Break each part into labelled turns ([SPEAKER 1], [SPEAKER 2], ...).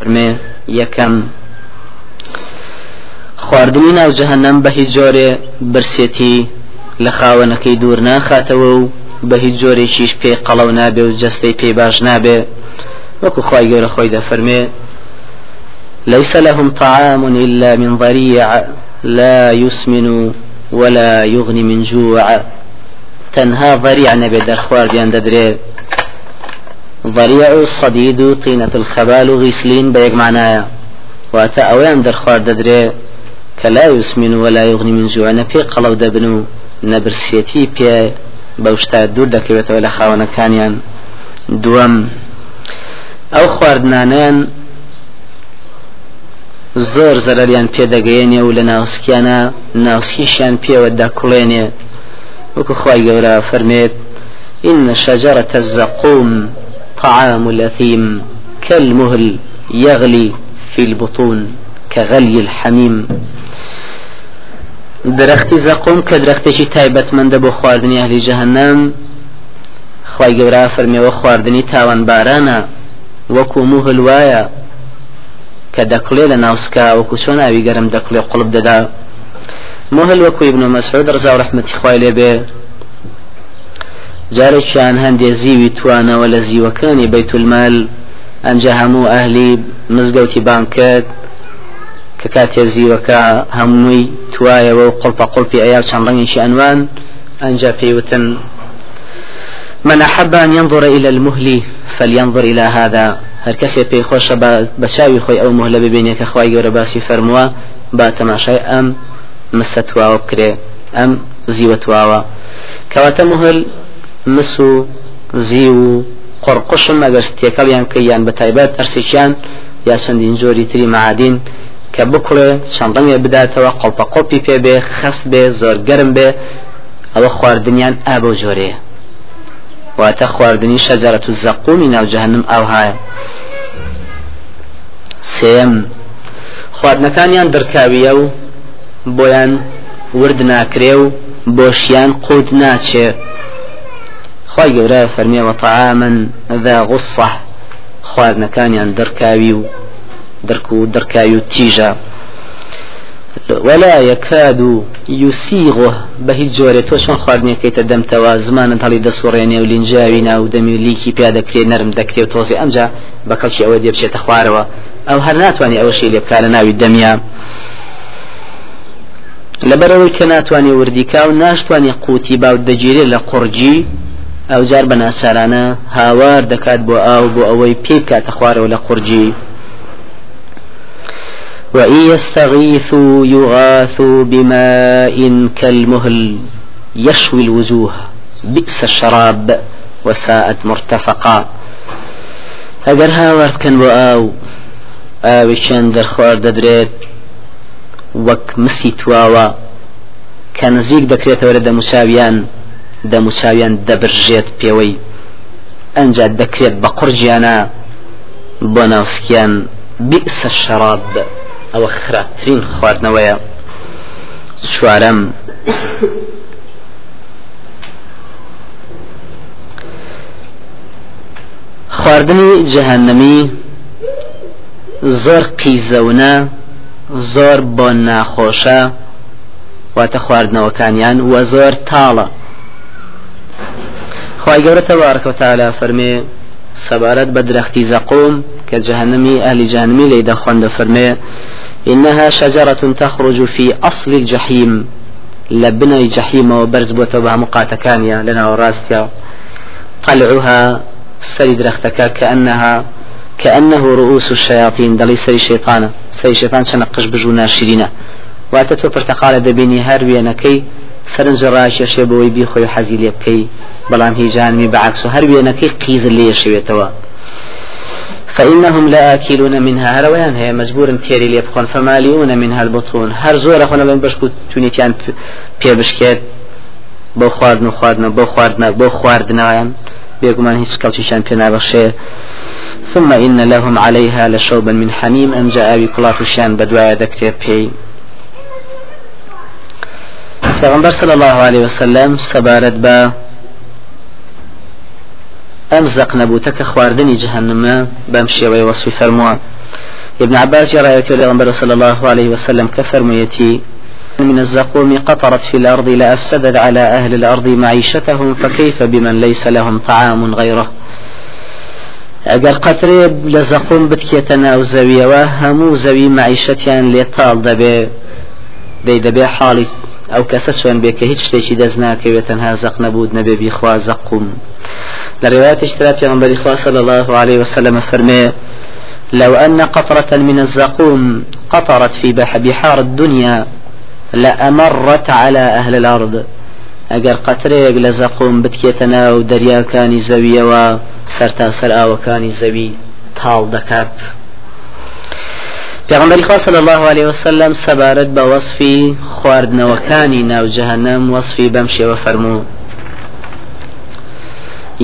[SPEAKER 1] فرمێ یەکەم خواردنی ناو جەهەنەم بە هیچ جۆرێ برسێتی لە خاوەنەکەی دوور ناخاتەوە و بە هیچ جۆرێکیش پێ قەڵەو نابێ و جەستەی پێ باش نابێ. وەکو خی گەورە خۆی دەفەرمێ ليس لهم طعام إلا من ضريع لا يسمن ولا يغني من جوع. تنها ضريع نبي در خوارديان ددري ضريع الصديد طينة الخبال غسلين بيق معنايا واتا اوان در خوار ددري كلا يسمن ولا يغني من جوع نبي قلو دبنو نبرسيتي بي بەوشتا دوور دەکەوێتەوە لە خاوەنەکانیان. دووەم ئەو خواردنانیان زۆر زەرەریان پێدەگەیەنێ و لە ناوسکیانە ناوسکیشیان پێوە دەکوڵێنێ. وەکو خی گەورە فەرمێت إن شجرة الزقوم طعام الأثيم كالمهل يغلي في البطون كغلي الحميم. درختی زەقوم کە درەختێکی تایبەتمەندە بۆ خواردنی ئەهلی جەهنەم خی گەورا فەرمیەوە خواردنی تاوان بارانە وەکو موهل وایە کە دەکڵێ لە ناوسکا وەکو چۆن ئاوی گەرم دەکڵێ قڵب دەدا مهل وەکو ابن مەسعود ڕزا و جارێکیان هەندێ زیوی توانەوە لە زیوەکانی بەیت المال ئەمجا هەموو ئەهلی مزگەوتی بانکرد کە کاتێ زیوەکە هەمووی توایەوە و قڵپە قڵپی ئەیا چەند ڕەنگێکی ئەنوان ئەنجا پێیوتن. من أحب أن ينظر إلى المهل فلينظر إلى هذا. هر کەسێ پێی خۆشە بەچاوی خۆی ئەو مهلە ببینێت کە خخوای گەورە باسی فەرمووە با تەماشای ئەم مسەتواوە بکرێ ئەم زیوەتواوە. کەواتە مهل مس و زی و قڕقشم ئەگەر تێکەڵیان کە یان بە تایبەت ئەرسێکیان یا چەندین جۆری تری معادین کە بکڵێ چەندڕەنگێ بداتەوە قڵپە قۆپی پێ بێ خەست بێ زۆر گەرم بێ ئەوە خواردنیان ئابۆ جۆرەیە. واتە خواردنی شەجارەت و زەقومی ناو جەهنم ئەوهایە سێم خواردنەکانیان دەرکاویە و بۆیان ورد ناکرێ و بۆشیان قوت ناچێ. خی گەورە فەرمیەوە طعاما ذا غصة خواردنەکانیان دەرکاوی و دركو دركايو تيجا ولا يكاد يسيغه به جوري تو شون خواردني كي تدم توا زمان هەڵی دەسوڕێنێ و لینجاوی ناو دەمی لیکی پیا دەکرێت نەرم دەکرێت و تۆزی. ئەمجا بەکەڵکی ئەوە دێ بچێتە خوارەوە. ئەو هەر ناتوانانی ئەوەشی لێ بکارە ناوی دەمیا. لەبەرەوەی کە ناتوانانی وردیکا و ناشتوانانی قوتی باو دەگیرێت لە قورجی ئەو جار بە ناسارانە هاوار دەکات بۆ ئاو بۆ ئەوەی پێ بکاتە خوارەوە لە قورجی. وإن يستغيثوا يغاثوا بماء كالمهل يشوي الوجوه بئس الشراب وساءت مرتفقا. ئەگەر هاوار بکەن بۆ ئاو ئاویشیان دەرخوار دەدرێت وەک مسی تواوە کە نزیک دەکرێتەوە لە دەموچاویان. دەموچاویان دەبرژێت پێوەی. ئەنج دەکرێت بە قورجیانە بۆ ناوسکیان بئس الشراب. ئەوە خراپترین خواردنەوەیە. چوارەم خواردنی جەهەنەمی زۆر قیزەونە زۆر بۆ ناخۆشە واتە خواردنەوەکانیان وە زۆر تاڵە. خی گەورە تەوارکەوتالە فەرمێ سەبارەت بە درەختی زەقوم کە جەهنمی ئەلی جانمی لی دەخۆن دەفەرمێ إنها شجرة تخرج في أصل الجحيم لبني جحيم وبرز بوتوبها مقاتكانيا لنا وراستيا طلعها سري درختك كأنها كأنه رؤوس الشياطين دلي سري شيطانا سري شيطان شنقش بجونا شيرينا واتتو برتقال دبيني هروينكي سرنج ڕاشە شێبەوەی بیخۆی حەزی لێ بکەی. بەڵام هیجانمی بەعکس و هەر وێنەکەی قیز لێ شوێتەوە. فإنهم لآكلون منها. هرويان هي مجبور تيري ليبخون فماليون منها البطون. هر زور أخونا لن بشكو تونيتيان بي بشكيت بۆ خواردن و خواردنە بۆ خواردنە بۆ خواردنایان بێگومان هیچ کەڵکیشان پێ نابەخشێ. ثم إن لهم عليها لشوبا من حميم. أم جاء بكلاتوشان بدوايا دكتير بي فغنبر صلى الله عليه وسلم سبارت با ئەم زەق نەبووتە کە خواردنی جەهنمە بەم شێوەی وەصفی فەرمووە ابن عباس جرى يتولى صلى الله عليه وسلم كفر ميتي من الزقوم قطرت في الأرض لأفسدت على أهل الأرض معيشتهم فكيف بمن ليس لهم طعام غيره ئەگەر قەترێ لە زەقۆم بتکێتە ناو زەویەوە هەموو تاڵ دەبێ دەی دەبێ حاڵی ئەو کەسە سوێن بێ کە هیچ شتێکی دەست ناکەوێت تەنها زەق نەبوود نەبێ بیخوا زەقوم. لە ڕێوات اشترا پیغمبری خوا صلى الله عليه وسلم فرمي لو أن قطرة من الزقوم قطرت في بحار الدنيا لأمرت على أهل الأرض. ئەگەر قەترەیەک لە زەقۆم بتکێتە ناو دەریاکانی زەویەوە سەرتاسەر ئاوەکانی زەوی تاڵ دەکات. پێغمبەری خوا صلی الله عليه وسلم سەبارەت بە وەصفی خواردنەوەکانی ناو جەهەنەم وەصفی بەم شێوە فەرموو.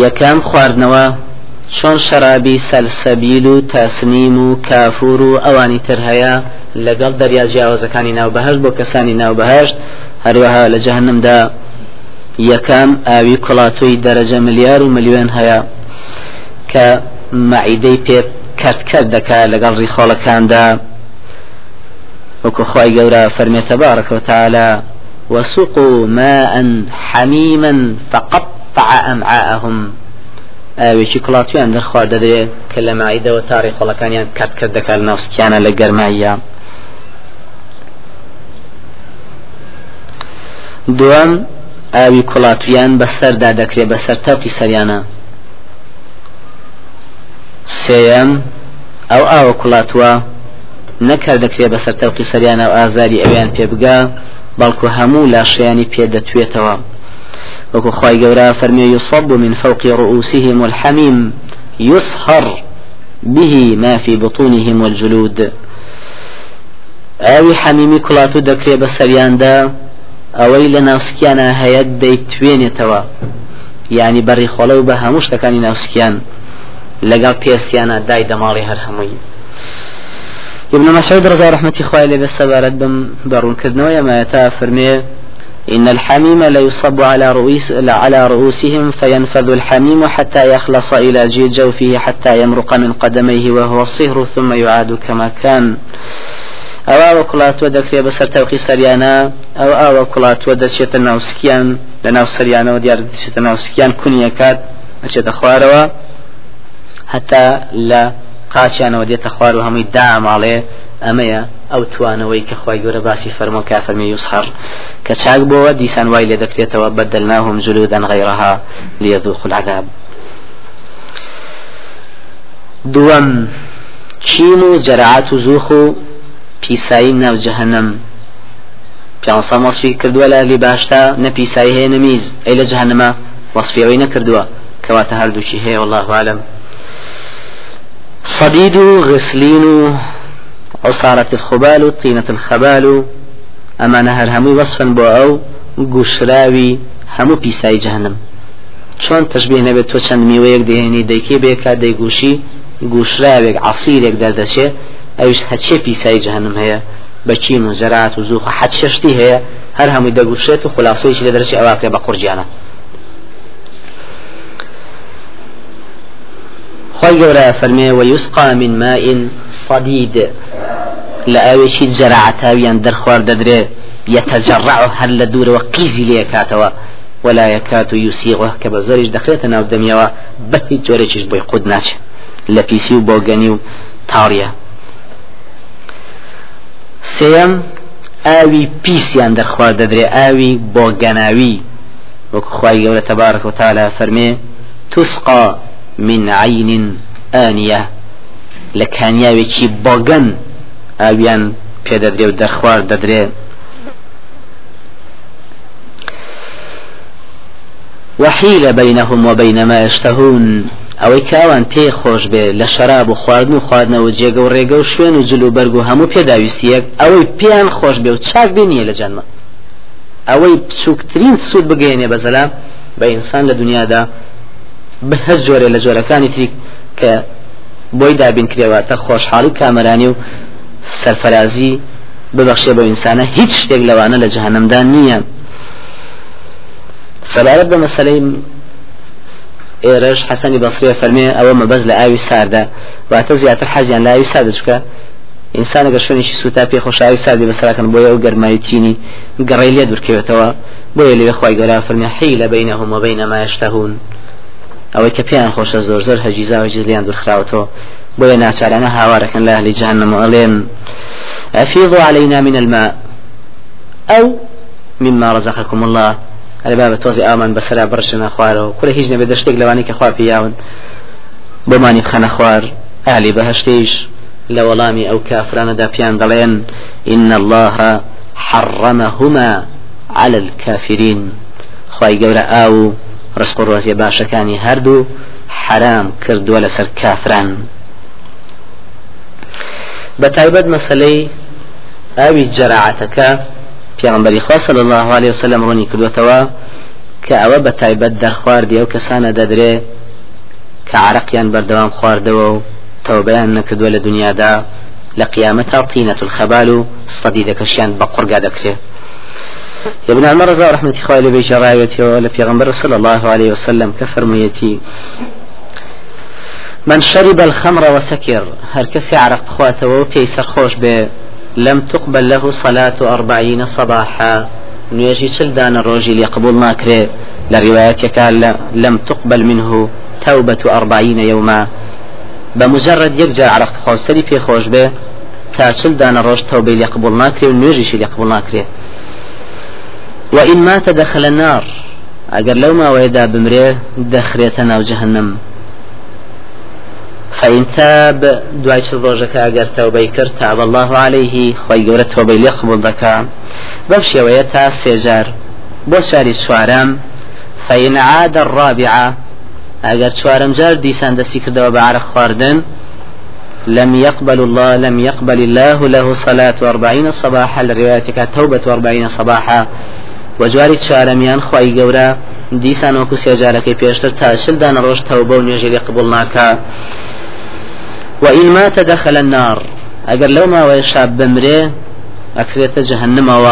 [SPEAKER 1] یەکەم خواردنەوە چۆن شەرابی سەلسەبیل و تاسنیم و کافور و ئەوانی تر هەیە لەگەڵ دەریا جیاوازەکانی ناوبەهشت بۆ کەسانی ناوبەهشت هەروەها لە جەهنمدا یەکەم ئاوی کوڵاتۆی دەرەجە ملیار و ملیێن هەیە کە مەعیدەی پێ کەرتکرد دەکات لەگەڵ ڕیخۆڵەکاندا. وەکو خی گەورە فەرمێتە بارەکە وتعالى وسقوا ماء حميما فقطع أمعاءهم. ئاوێکی کوڵاتیان دەرخوارد دەدرێت کە لە مایدەوە تاڕی خۆڵەکانیان کات کرد دەکات ناوسکیانە لە گەرماییە دوم ئاوی کوڵاتویان بەسەردا دەکرێت بەسەر تاپی سەریانە سێەم ئەو ئاوە کوڵاتوە نەکار دەکرێت بەسەر تەوقی سەریانە و ئازاری ئەویان پێ بگا بەڵکو هەموو لاشیانی پێ دەتوێتەوە وەکو خی گەورە فەرمی يصب من فوق رؤوسهم الحميم يصهر به ما في بطونهم والجلود ئاوی حەمیمی کوڵاتو دەکرێت بە سەریاندا ئەوەی لە ناوسکیانە هەیە دەیتوێنێتەوە. ینی بەڕی خۆڵە و بە هەموو شتەکانی ناوسکیان. لەگەڵ پێستیانە دای دەماڵی هەر هەمووی. ابن مسعود رضي رحمة خواه لبس سبارت بم برون كدنو يما يتا فرمي إن الحميم لا يصب على رؤوس على رؤوسهم فينفذ الحميم حتى يخلص إلى جوفه حتى يمرق من قدميه وهو الصهر ثم يعاد كما كان. ئەو ئاوە کوڵاتوە دەکرێت بەسەر تەوقی سەریانە ئەو ئاوە کوڵاتوە دەچێتە ناوسکیان لە ناو سەریانەوە دیار دەچێتە ناوسکیان کونیەکات ئەچێتە خوارەوە هەتا لە قاچیانەوە دێتە خوار و هەمووی داماڵێ ئەمەیە ئەو توانەوەی کە خی گەورە باسی فەرمۆ کافەرمی یوسخەر کە چاک بۆەوە دیسان وای لێ دەکرێتەوە بەدەلناهم جلودەن غیرها ليذوقوا العذاب. دووەم چین و جەرعات و زوخ و پیسایی ناو جهنم پیانسا وەصفی کردووە لە لی باشتا نە هەیە نەمیز. ئەی لە جهنمە وەصفیەوەی نەکردووە. کەواتە هەردووچی هەیە والله عالم. صديد غسلين عصارة الخبال طينة الخبال. أما نهر همي وصفا بو أو قشراوي همو بيساي جهنم. چۆن تشبیه نەبێت تۆ چەند میوەیەک دێنی دەیکێ بێکا دەیگوشی گوشراوێک عسیرێک دەردەچێ ئەوش هەچێ پیسایی جهنم هەیە. بەچین و زەرات و زوخ حەت شەشتی هەیە. هەر هەمووی دەگوشێت و خلاصەیەکی لە دەرەچی ئەواکە بە قورجیانە. خۆی گەورە فەرمێ ويسقى من ماء صديد. لە ئاوێکی جەرعتاویان دەرخوار دەدرێ يتجرع دوورەوە قیزی لێ کاتەوە ولا يكاد يسيغه كما زوريش دخلت ناو دميوا بهي جوريش بوي قد ناچ لبيسي و بوغني و تاريا. سێم ئاوی پیسیان دەرخوار دەدرێ ئاوی بۆ گەناوی وەکو خی گەورە تەبارك و تاالە فەرمێ توسقا من عین ئانیە لە کانیاوێکی بۆگەن ئاویان پێدەدرێ و دەرخوار دەدرێ. وحيل بينهم وبين ما يشتهون ئەوەی کاوان پێی خۆش بێ لە شەراب و خواردن و خواردنەوە جێگە و ڕێگە و شوێن و جلو بەرگ و هەموو پێداویستیەک ئەوەی پێیان خۆش بێ و چاک بێنیە لە جەنمە. ئەوەی بچووکترین سوود بگەێنێ بەزەلا بە ئینسان لە دنیادا بەهەز جۆرە لە جۆرەکانی تری کە بۆی دابین کرێواتە خۆشحاڵی کامەرانی و سەرفرازی ببەخشێ بە ئینسانە هیچ شتێک لەوانە لە جەهنمدا نییە. سەبارەت بە مەسلەی ئێرەش حەسەنی بەسرێ فەرمێ ئەوە مەبەز لە ئاوی ساردا واتە زیاتر حەزیان لە ئاوی سادە چکە ئینسانەگە شوێنێکی سوتا پێ خۆشاوی سادی بەسراکەن بۆیە ئەو گەرمایەتینی گەڕی لێ دوورکەوێتەوە بۆیە لێ خی گەرا فەرمی حی لە بینەهم و بینە ما یشتهون ئەوەی کە پێیان خۆشە زۆر زۆر هەجیزا و جزلیان دوورخراوەتەوە بۆیە ناچارانە هاوارەکەن لە ئەهلی جهنم ئەڵێن. أفيضوا علينا من الماء. أو مما رزقكم الله. على باب توزي آمن بسرا برشنا خوارو كل هيج نبي دشتك لواني كخوار بياون بماني بخنا خوار أهلي بهشتيش لولامي أو كافران دابيان دلين إن الله حرمهما على الكافرين. خواي قورا آو رزق الرزي باشا كاني هردو حرام كردو لسر كافران بتايبد مسلي أوي جراعتك پیغمبری خوا صلی الله عليه وسلم رونی کردوتەوە کە ئەوە بە تایبەت دەرخواردی ئەو کەسانە دەدرێ کە عرقیان بەردەوام خواردەوە و تەوبیان نەکردووە لە دنیادا لە قیامەتا طینەت الخەبال و سەدی دەکەشیان بە قورگا دەکرێت ابن عمر رضا رحمة الله عليه بجرايته ولا في صلى الله عليه وسلم كفرميتي من شرب الخمر وسكر هر كسي عرق بخواته وبيسر خوش به؟ لم تقبل له صلاة أربعين صباحا. نيجي شلدان الرجل يقبل ناكري لروايتك لم تقبل منه توبة أربعين يوما. بمجرد يرجع عرق خوسري في خوش به دان الرج توبة يقبل ناكري ونيجي يقبل ناكري وإن مات دخل النار. أجر لو ما ويدا بمريه دخريتنا وجهنم فإن تاب دعاء ڕۆژەکە ئەگەر تەوبەی کرد تاب الله عليه خۆی گەورە تۆبەی لێ قبول دەکا بەم شێوەیە تا سێجار بۆ شاری چوارەم فإن عاد الرابعة ئەگەر چوارم جار دیسان دەستی کردەوە بە عرق خواردن. لم يقبل الله لم يقبل الله له صلاة أربعين صباحا لروايتك توبة أربعين صباحا. وجواري شارميان خواي قورا دیسان وەکو سێجارەکەی پێشتر تا شلدان ڕۆژ تەوبە و نوێژێری قبول ناکە وإن مات دخل النار أجر لو ما ويشاب بمري أكريت جهنم و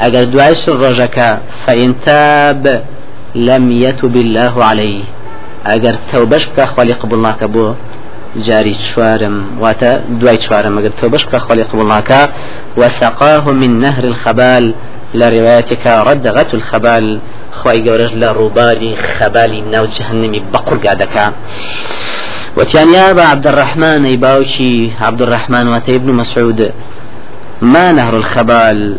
[SPEAKER 1] أجر دعيش الرجك فإن تاب لم يتب الله عليه أجر توبش بك أخوالي قبلناك بو جاري شوارم واتا دواي شوارم أجر توبش بك أخوالي قبلناك وسقاه من نهر الخبال. لروايتك ردغة الخبال خواي قورج لروباري خبالي ناو جهنمي بقر قادك وتيان يا أبا عبد الرحمن أي باوشي عبد الرحمن واتي ابن مسعود. ما نهر الخبال؟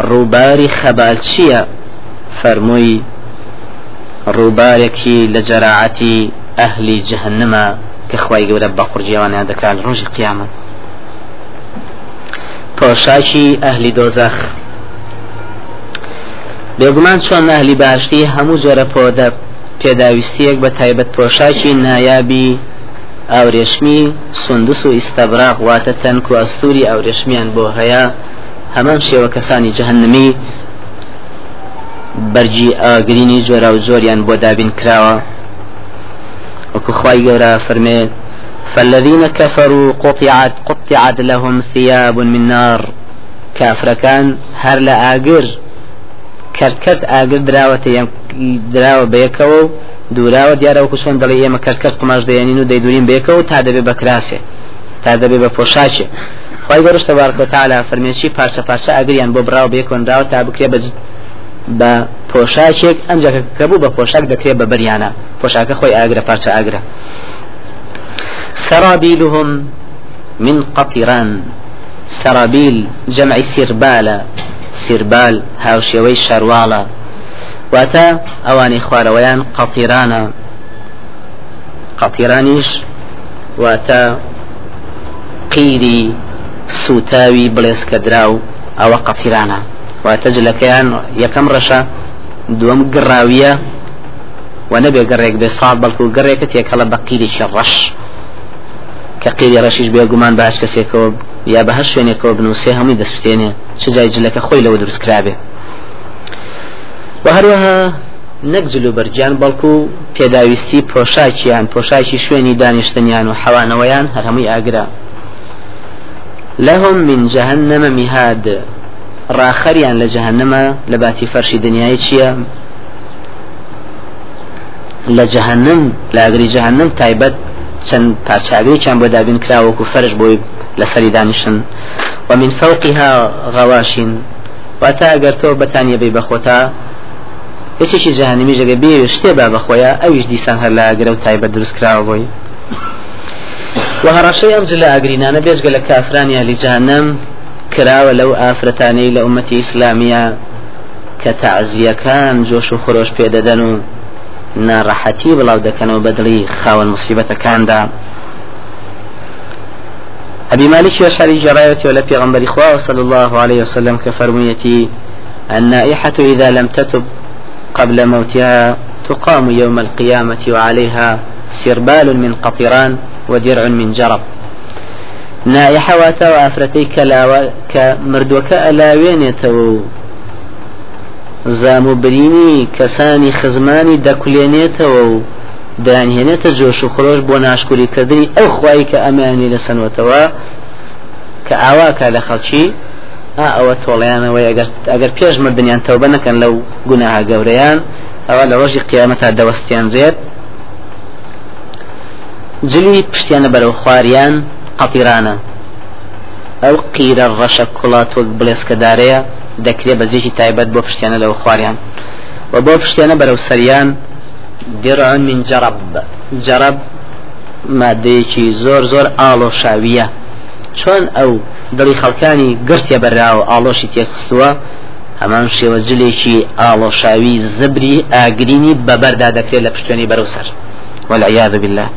[SPEAKER 1] روباري خبال شيا فرموي روباركي لجراعتي أهل جهنم كخواي قول بقر جيوان هذا كان روج القيامة پۆشاکی ئەهلی بێگومان چۆن ئەهلی باشتی هەموو جۆرە پۆدە پێداویستیەک بە تایبەت پۆشاکی نایابی ئاورێشمی سندوس و ئیستەبراق واتە تەنک و ئەستوری ئاورێشمیان بۆ هەیە. هەمان شێوە کەسانی جەهنمی بەرجی ئاگرینی جۆرا و زۆریان بۆ دابین کراوە. وەکو خی گەورە فەرمێ فالذين كفروا قطعت قطعت لهم ثياب من نار. كافر كان هر لا كرت كرت آجر دراوة دراوة بيكو دوراوە دیارەوەکو چۆن دەڵێ ئێمە کەرکەت قماش دەێنین و دەیدورین بێکەوە تا دەبێ بە کراسێ. تا دەبێ بە پۆشاچێ. خی گەڕشتە بارکە تالا فەرمێکی پارچە پارچە ئاگریان بۆ براوە بێکۆنراوە تا بکرێ بە بە پۆشاچێک ئەنجەکە کە بوو بە پۆشاک دەکرێت بە بەریانە. پۆشاکە خۆی ئاگرە پارچە ئاگرە. سرابيلهم من قطران سرابيل جمع سربال سربال هاوشيوي شروالا واتە ئەوانی خوارەوەیان قەتیرانە. قەتیرانیش واتە قیری سوتاوی بڵێسکە دراو ئەوە قەتیرانە. واتە جلەکەیان یەکەم ڕەشە دووەم گڕاویە و نەبێ گەڕێک بێ ساڵ بەڵکو گەڕێکە تێکەڵە بە کە قیری ڕەشیش بێگومان باش کەسێکەوە یا بە هەر شوێنێکەوە بنووسێ هەمووی دەستێنێ چ جای جلەکە خۆی لەوە دروستکرابێ و هەروەها نەک جلو بەرجیان بەڵکو پێداویستی پۆشاکیان پۆشاکی شوێنی دانیشتنیان و حەوانەوەیان هەر هەمووی ئاگرا. لهم من جهنم مهاد ڕاخەریان لە جەهنمە لە باتی فەرشی دنیای چییە؟ لە جەهنم لە ئەگری جەهنم تایبەت چەند پارچاوێکیان بۆ دابین کراوەکو فەرش بۆی لەسەری دانیشن ومن فوقهم غواش. واتە ئەگەر تۆ بەتانیە بێ بەخۆتا هیچێکی جاهنمی ژەگە بێ شتێ با بەخۆیە ئەویش دیسان هەر لاگرە و تایبەت دروست کراوە بۆی. و هەڕاشەی ئەم جلە ئاگرینانە بێژگە لە کافرانیا لیجانەم کراوە لەو ئافرەتانەی لە ئومەتی ئیسلامیە کە تعزیەکان جۆش و خۆش پێدەدەن و ناڕەحەتی بڵاو دەکەنەوە بەدڵی خاوەن مصیبەتەکاندا. أبي مالك وشاري جرايتي ولا في خوا صلى الله عليه وسلم كفرميتي النائحة إذا لم تتب قبل موتها تقام يوم القيامة وعليها سربال من قطران ودرع من جرب. نائحة واتا وافرتي كلا كمردوك ألاوينيتو زامو برینی کەسانی خزمانی دەکولێنێتەوە و دانهێنێتە جۆش و خۆش بۆ ناشکوریکردنی ئەو خوای کە ئەمانی لە سنوەتەوە کە ئاواکە لە خەڵکی ئەوە تۆڵیانەوەی ئەگەر پێش مردیان تەوبە نەکەن لەو گوناها گەورەیان ئەوە لە ڕۆژی قیامەتا دەوەستیان زێت جلی پشتیانە بەرەو خواریان قەتیرانە. ئەو قیرە ڕەشە کوڵات وەک بڵێسکەدارەیە دەکرێت بەزێکی تایبەت بۆ پشتیانە لەو خواریان و بۆ پشتیانە بەرەو سەریان درعون من جرب. جرب مادەیەکی زۆر زۆر ئاڵۆ شاویە چۆن ئەو دڵی خەڵکانی گرتێ بەراوە ئاڵۆشی تێخستووە هەمان شێوە جلێکی ئاڵۆشاوی زبری ئاگرینی بەبەردا دەکرێت لە پشتێنی بەرەو سەر. والعياذ بالله.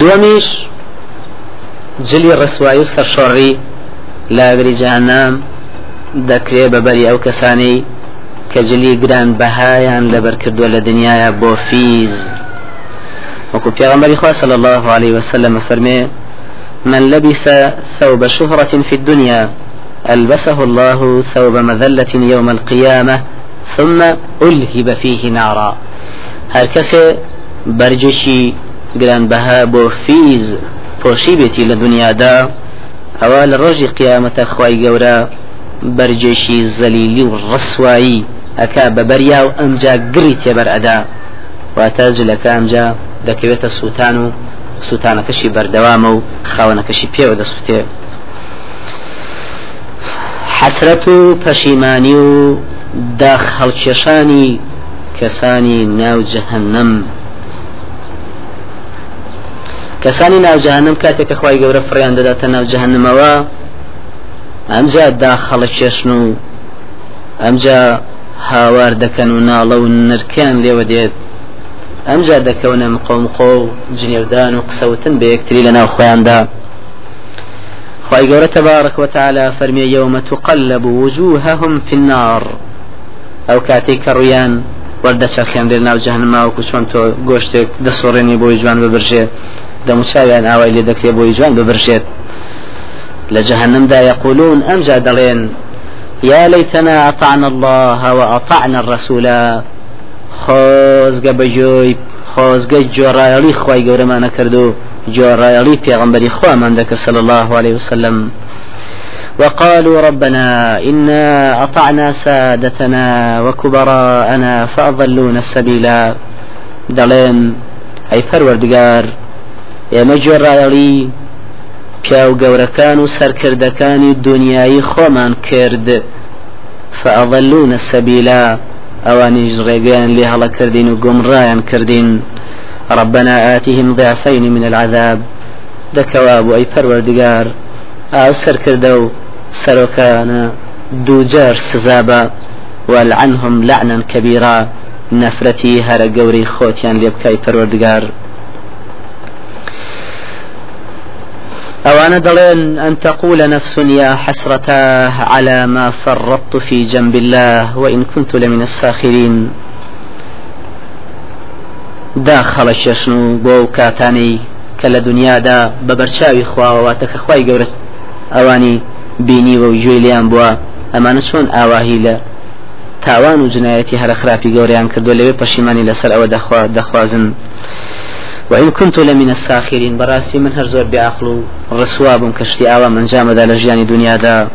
[SPEAKER 1] دومیش جلی ڕسوایی و سەرشۆڕی لاگری جهنم دەکرێ بەبەری ئەو کەسانەی کە جلی گران بەهایان لەبەر کردووە لە دنیاە بۆ فیز وەکو پێغمبەری صلى الله عليه وسلم فرمي من لبس ثوب شهرة في الدنيا ألبسه الله ثوب مذلة يوم القيامة ثم ألهب فيه نارا. هر کسی برجشی گران بها بو فیز پۆشی بێتی لە ئەوە لە ڕۆژی قیامەتە خی گەورە بەرجێشی زەلیلی و ڕسوایی ئەکا بە بەریا و ئەمجا گری تێبەر ئەدا. واتە جلەکە ئەمجا دەکەوێتە سووتان و سووتانەکەشی بەردەوامە و خاونەکەشی پێوە دەسووتێ. حەسرەت و پەشیمانی و داخ هەڵکێشانی کەسانی ناو جەهنم. کەسانی ناو جهنم کاتێک کە خی گەورە فڕیان دەداتە ناو جهنمەوە ئەمجا داخەڵە کێشن و ئەمجا هاوار دەکەن و ناڵە و نرکیان لێوە دێت. ئەمجا دەکەونە مقۆمقۆ و جنێودان و قسەوتن بە یەکتری لە ناو خۆیاندا. خی گەورە تبارك وتعالى فرمي يوم تقلب وجوههم في النار. ئەو کاتێک کە ڕویان وەردەچە خێن لێ ناو جەهنماوەکو چۆن تۆ گۆشتێک دەسۆڕێنی بۆی جوان ببرژێت دەموچاویان ئاوای لێ دەکرێت بۆی جوان ببرشێت لە جهنمدا يقولون ئەمجا دەڵێن يا ليتنا أطعنا الله وأطعنا الرسول خۆزگە بەجۆی خۆزگە جۆڕایەڵی خی گەورەمانە کرد و جۆڕایەڵی پێغمبەری خوامان دەکرد صلى الله عليه وسلم. وقالوا ربنا إنا أطعنا سادتنا وكبراءنا فأضلونا السبيلا. دلين أي فروردقار ئێمە گوێڕایەڵی پیا و سەرکردەکانی دنیایی خۆمان کرد. فأضلون سبيلا ئەوانیش ڕێگەیان لێ هەڵە کردین و گمڕایان کردین. ربنا آتهم ضعفين من العذاب. دكوا أبو أي پروردگار أو سر كردو سروكانا دوجار سزابا والعنهم لعنا كبيرا. نفرتي هر قوري خوتيان ليبكاي پروردگار أو أنا دلين أن تقول نفس يا حسرة على ما فرطت في جنب الله وإن كنت لمن الساخرين. داخل الششنو بو كاتاني كلا دنيا دا ببرشاوي خوا واتك خواي قورس. أواني بيني وجويليان بوا. أما شون آواهي لا. تاوان و جنایەتی هەرە خراپی گەوریان کردو لەوێ پەشیمانی لەسەر ئەوە دەخوازن وإن كنت لمن الساخرين براسي من هرزور بعقل رسواب كشتي آوى من جامد لجيان دنيا دا.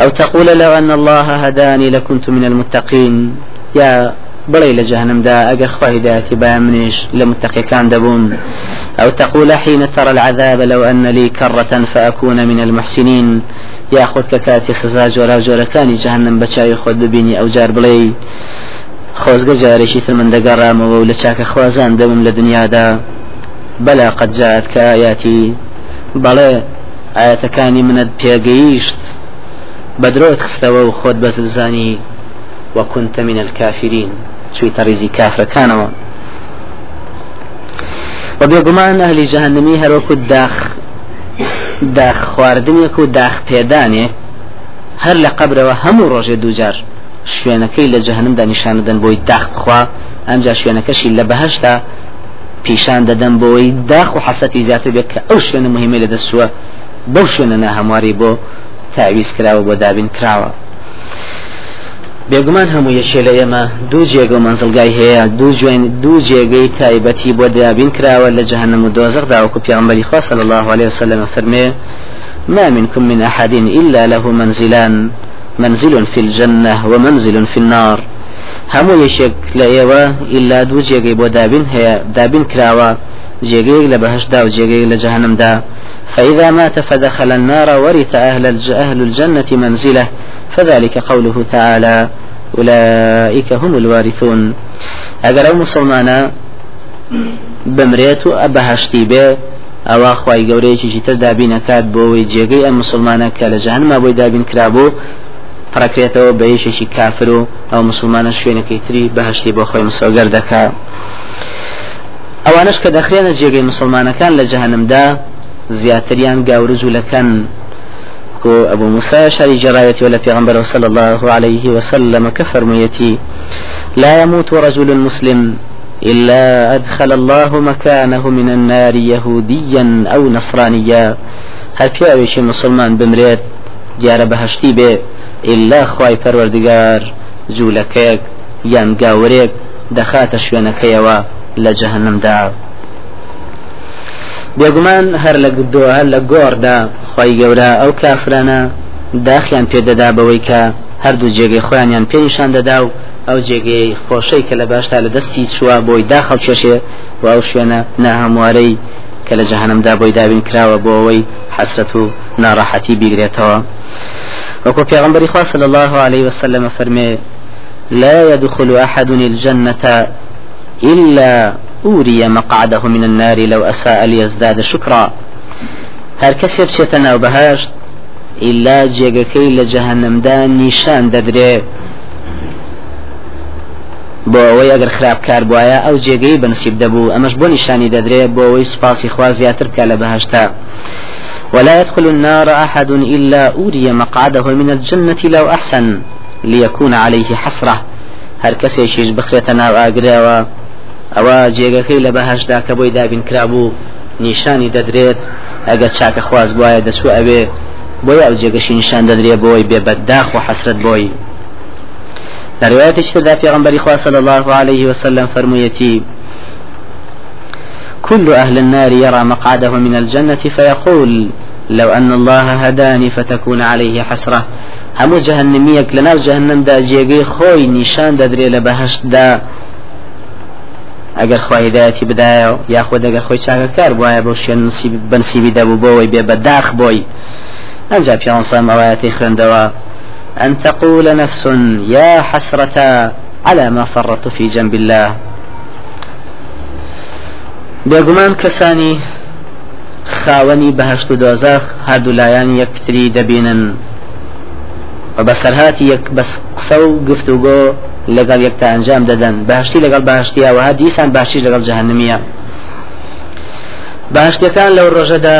[SPEAKER 1] أو تقول لو أن الله هداني لكنت من المتقين. يا بڵێ لە جەهنمدا ئەگەر خوا هدايتي با منيش لمتقيكان دبون. أو تقول حين ترى العذاب لو أن لي كرة فأكون من المحسنين. يا خود كاتي سزا جورا جورا كاني جهنم بچاوي خود ببيني أو جار بڵێ خۆزگە جارێکی تر من دەگەڕامەوە و لە چاکە خوازان دەبم لە دنیادا. بەلا قەت جات کە ئاياتی. بەڵێ ئاەتەکانی منت پێگەیشت. بەدرۆت خستەوە و خۆت بەزانی وكنت من الكافرين شوي تريزي كافر كانوا وبيقمان أهل جهنمي هروكو داخ داخ خواردنيك و داخ پێدانێ هەر لە قبرەوە هەموو ڕۆژێ دووجار. شوێنەکەی لە جەهنمدا نیشانەدەن بۆی داخ بخوا. ئەمجا شوێنەکەشی لە بەهشتا پیشان دەدەن بۆی داخ و حەسەتی زیاتر بێت کە ئەو شوێنە مهمە لە دەستووە بەو شوێنە ناهەمواری بۆ تاویز کراوە بۆ دابین کراوە. بێگومان هەموو یەکێ لە ئێمە دوو جێگە و منزلگای هەیە. دوو جوێن دوو جێگەی تایبەتی بۆ دابین کراوە لە جەهنم و دۆزەقدا وەکو پیامبەری خوا صلی الله عليه وسلم فەرمێ ما منكم من أحد إلا له منزلان. منزل في الجنة ومنزل في النار. همو يشك لأيوة إلا دو جيغي بو دابين هي دابين كراوة جيغي لبهش دا وجيغي لجهنم دا. فإذا مات فدخل النار ورث أهل, أهل الجنة منزله. فذلك قوله تعالى أولئك هم الوارثون. أجر مسلمانا بمريت أبهشتي به ئەوە خی گەورەیەکی تر دابینەکات بۆەوەی جێگەی ئەم مسلمانە کە لە جەهنما بۆی دابین کرابوو پڕکرێتەوە بە یەشێکی کافر و ئەو مسلمانە شوێنەکەی تری بەهشتی بۆ خۆی مسۆگەر دەکات ئەوانش کە دەخرێنە جێگەی مسلمانەکان لە جەهنمدا زیاتریان گاورز و لەکەن كو أبو موسى شاري جرايتي ولا پیغمبر صلى الله عليه وسلم كفرميتي لا يموت رجل مسلم إلا أدخل الله مكانه من النار يهوديا أو نصرانيا. هل پیاوێکی مسلمان بمرێت دیارە بەهشتی بێ. إلا خی پەروەردگار جوولەکەیەک یان گاورێک دەخاتە شوێنەکەیەوە لە جەهنمدا بێگومان هەر لە هەر لە گۆڕدا خی گەورە ئەو کافرانە داخیان پێدەدا بەوەی کە هەردوو جێگەی خۆیانیان پێنیشان دەدا و ئەو جێگەی خۆشەی کە لە باشتا لە دەستی چووە بۆی داخەڵ چێشێ و ئەو شوێنە ناهەموارەی کە لە جەهنمدا بۆی دابین کراوە بۆ ئەوەی حەسرەت و ناڕەحەتی بیگرێتەوە. وەکو پێغمبەری خوا صلی الله عليه وسلم فەرمێ لا يدخل أحد الجنة إلا أوري مقعده من النار لو أساء ليزداد شكرا. هر کسی بچێتە ناو بەهشت ئیلا جێگەکەی لە جەهنمدا نیشان دەدرێ. بۆ ئەوەی ئەگەر خراپکار بواە ئەو جێگەی بنسیب دەبوو. ئەمەش بۆ نیشانی دەدرێ بۆ ئەوەی سپاسی خوا زیاتر بکە لە بەهشتا. ولا يدخل النار أحد إلا أوري مقعده من الجنة لو أحسن ليكون عليه حسرة. هر كسي شيش بخريتنا وآقرا ئەوە جێگەکەی لە بەهشدا کە بۆی دابین کرابوو نیشانی دەدرێت ئەگەر چاکە خواز بواە دەسوو ئەوێ بۆی ئەو جێگەشی نیشان دەدرێت بۆی بێبەدداخ و حەسرت بۆی رواية اشتدى في غنبري صلى الله عليه وسلم فرميتي كل أهل النار يرى مقعده من الجنة فيقول لو أن الله هداني فتكون عليه حسرة. هم جهنميك لنا جهنم دا جيغي خوي نشان ددري لبهشت دا. ئەگەر خواهدایەتی بدایە یاخۆ دەگەر خۆی چاکەکار وایە بۆ شوێن بنسیبی دەبوو بۆەوەی بێ بەداخ بۆی ئەنجا پیانسان ئەوایەتی خوێندەوە أن تقول نفس يا حسرة على ما فرطت في جنب الله. بێگومان کەسانی خاوەنی بەهشت و دۆزەخ هەردوو لایەن یەکتری دەبینن. و بەسەرهاتی یەک بەس قسە و گفتوگۆ لەگەڵ یەکتا ئەنجام دەدەن. باشتی لەگەڵ باشتیەوەها دیسان باشیش لەگەڵ جەهنمیە باشتەکان لەو ڕۆژەدا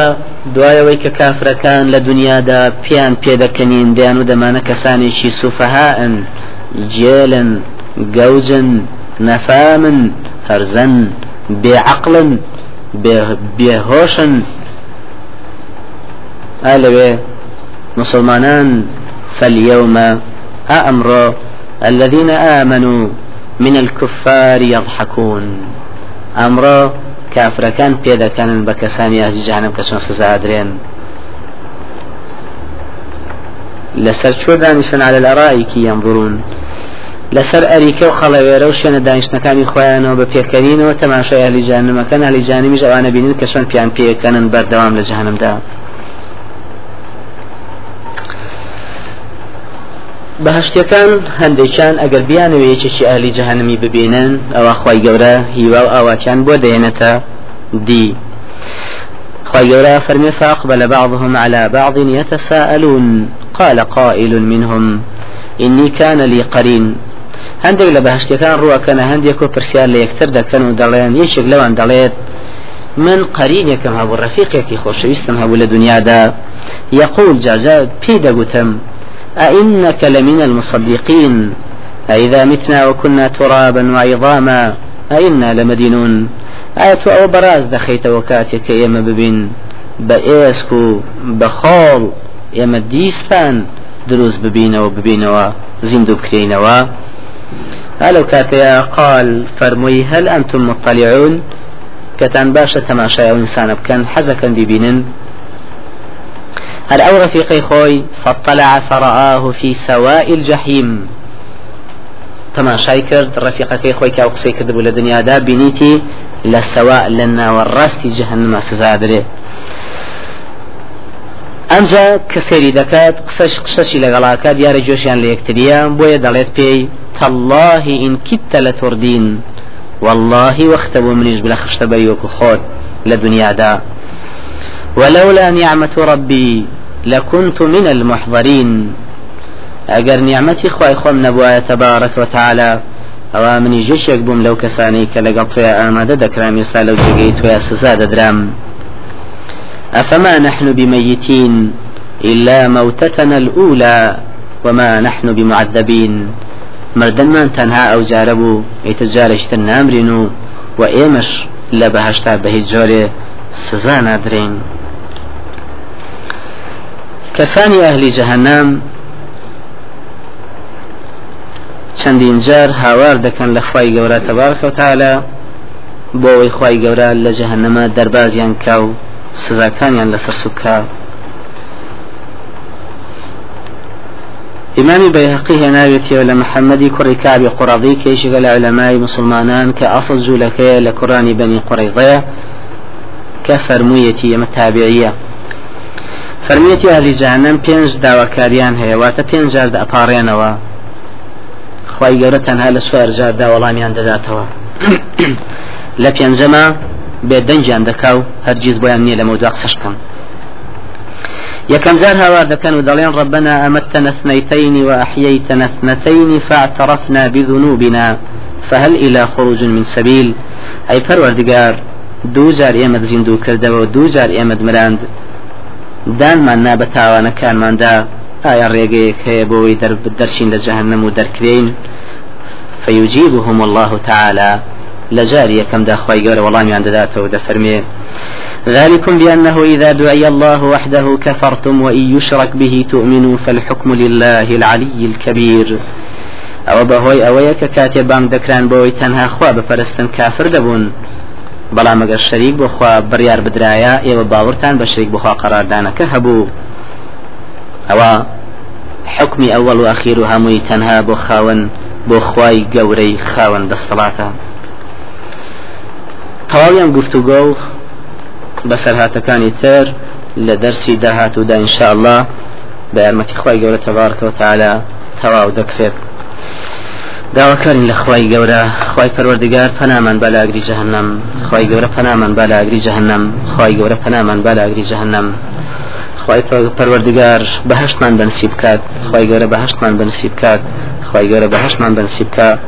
[SPEAKER 1] دوایەوەی کە کافرەکان لە دنیادا پیان پێدەکەنین دەیان و دەمانە کەسانێکی سوفەهاءن جێلن گەوجن نەفامن هەرزەن بێعقلن بێهۆشن ئالەوێ مسلمانان فاليوم أمر الذين آمنوا من الكفار يضحكون أمر كافر كان بيدا كان بكساني أهل جهنم كسون سزادرين لسر شو على الأرائك ينظرون لەسەر ئەریکە و خەڵەوێرە و شوێنە دانیشتەکانی خۆیانەوە بە پێکەنینەوە تەماشای ئەهلی جانمەکەن ئەهلی جانمیش ئەوانە بینن کە چۆن پیان پێکەنن بەردەوام لە جەهەنەمدا بەهشتەکان هەندێکیان ئەگەر بیانەوە یەکێکی ئالی جەهنمی ببینن ئەوە خی گەورە هیوا و ئاواتیان بۆ دێنێتە دی. خی گەورە فەرمێ فاقبل بعضهم على بعض يتساءلون قال قائل منهم إني كان لي قرين هەندێک لە بەهشتەکان ڕوەکەنە هەندێک و پرسیار لە یەکتر دەکەن و دەڵێن یەکێک لەوان دەڵێت من قرينكم هبو رفيقك خوشويستم هبو لدنيا يقول جاجا بيدا قتم أئنك لمن المصدقين؟ أئذا متنا وكنا ترابا وعظاما أئنا لمدينون. آية أو براز دخيت وكاتك يما ببين بإيسكو بخول يما ديستان دروز ببينوا ببينوا زندو بكرينوا ألو كاتيا قال فرمي هل أنتم مطلعون؟ كتان باشا تماشا إنسان بكن حزكا ببينن هل أو رفيقي خوي فاطلع فرآه في سواء الجحيم. تماشای کرد ڕفیقەکەی خۆی کا قسەی کردبوو لە دنیادا بینیتی لە سەوا لە ناوەڕاستی جەهنما سزا درێ ئەمجا کە سێری دەکات قسەش قسەشی لەگەڵاکە دیارە جۆشیان لە یەکتریە بۆیە دەڵێت پێی تالله إن كدت لتردين. والله واختبوا منيش بلا خشت بريوك خود لدنيا دا ولولا نعمة ربي لكنت من المحضرين. أجر نعمتي خواي خم نبوايا تبارك وتعالى. أو مني جيشك بوم لو كساني كلقب فيا آمادة دكرام يسا لو جيت ويا سزاد درام. أفما نحن بميتين إلا موتتنا الأولى وما نحن بمعذبين. مردنمان تەنها ئەو جارە بوو ئیتر جارێکتر نامرین و و ئێمەش لە بەهشتا بە هیچ جۆرێ سزا نادرین. کەسانی ئەهلی جەهەنام چەندین جار هاوار دەکەن لە خی گەورە تەبارکەوتالە بۆ ئەوەی خی گەورە لە جەهنەمە دەربازیان کا و سزاکانیان لەسەر سوکە ئیمامی بەیهقی هێناوێتەوە لە محەممەدی کوڕی کابی قوڕەضی کێشگە لە علەمای مسلمانان کە ئەسڵ جوولەکەیە لە کوڕانی بەنی قوڕیضەیە کە فەرموویەتی ئەمە تابعیە. فەرمیەتی ئالیجانەم پێنج داواکاریان هەیە واتە پێنج جار ئەپارێنەوە. خی گەورە تەنها لە سوار جار داوەڵامیان دەداتەوە. لە پێنجەمە بێدەنجیان دەکا و هەرگیز بۆیان نییە لە مەودا قسەشکەم يكم زار هوا دكان ودلين ربنا أمتنا اثنيتين وأحييتنا اثنتين فاعترفنا بذنوبنا فهل إلى خروج من سبيل؟ أي پروردگار دو جار إيمد زندو كرده و دو جار إيمد مراند دانمان بە تاوانەکانماندا ئایا ڕێگەیەک هەیە بۆەوەی دەرچین لە جەهنم و دەرکرین فيجيبهم الله تعالى لجاري كم دا قول والله من عند ذاته ودفرمي ذلكم بأنه إذا دعي الله وحده كفرتم وإن يشرك به تؤمنوا فالحكم لله العلي الكبير. أو بهوي أويك كاتبان دكران بوي تنها خوا بفرستن كافر دبون. بەڵام ئەگەر شەریک بخوا بڕیار بدرایە ئێوە باوەرتان بە شەریک بخوا قەراردانەکە هەبوو ئەوە حکمی ئەوەڵ و ئەخیر و هەمووی تەنها خاون بۆ خوای گەورەی گفتوگۆ و بەسەرهاتەکانی تر لە دەرسی داهات ودا ئینشاءله بە یارمەتی خی گەورە تەبارکەوە تاالە تەواو دەکرێت. داواکارین لە خی گەورە خی پەروەردگار پەنامان بالاگری جەهنم. خی گەورە پەنامان بالاگری جەهنم. خی گەورە پەنامان بالاگری جەهنم. خی پەروەردگار بەهشتمان بەنسیب بکات. خی گەورە بەهشتمان بەنسیب بکات. خی گەورە بەهشتمان بەنسیب بکات.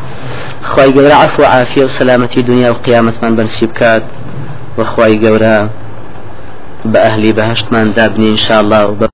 [SPEAKER 1] خی گەورە عفو عافیە و سەلامەتی دنیا و قیامەتمان بەنسیب بکات. وخوای گەورە بە ئەهلی بەهشتمان دابنی انشاء الله.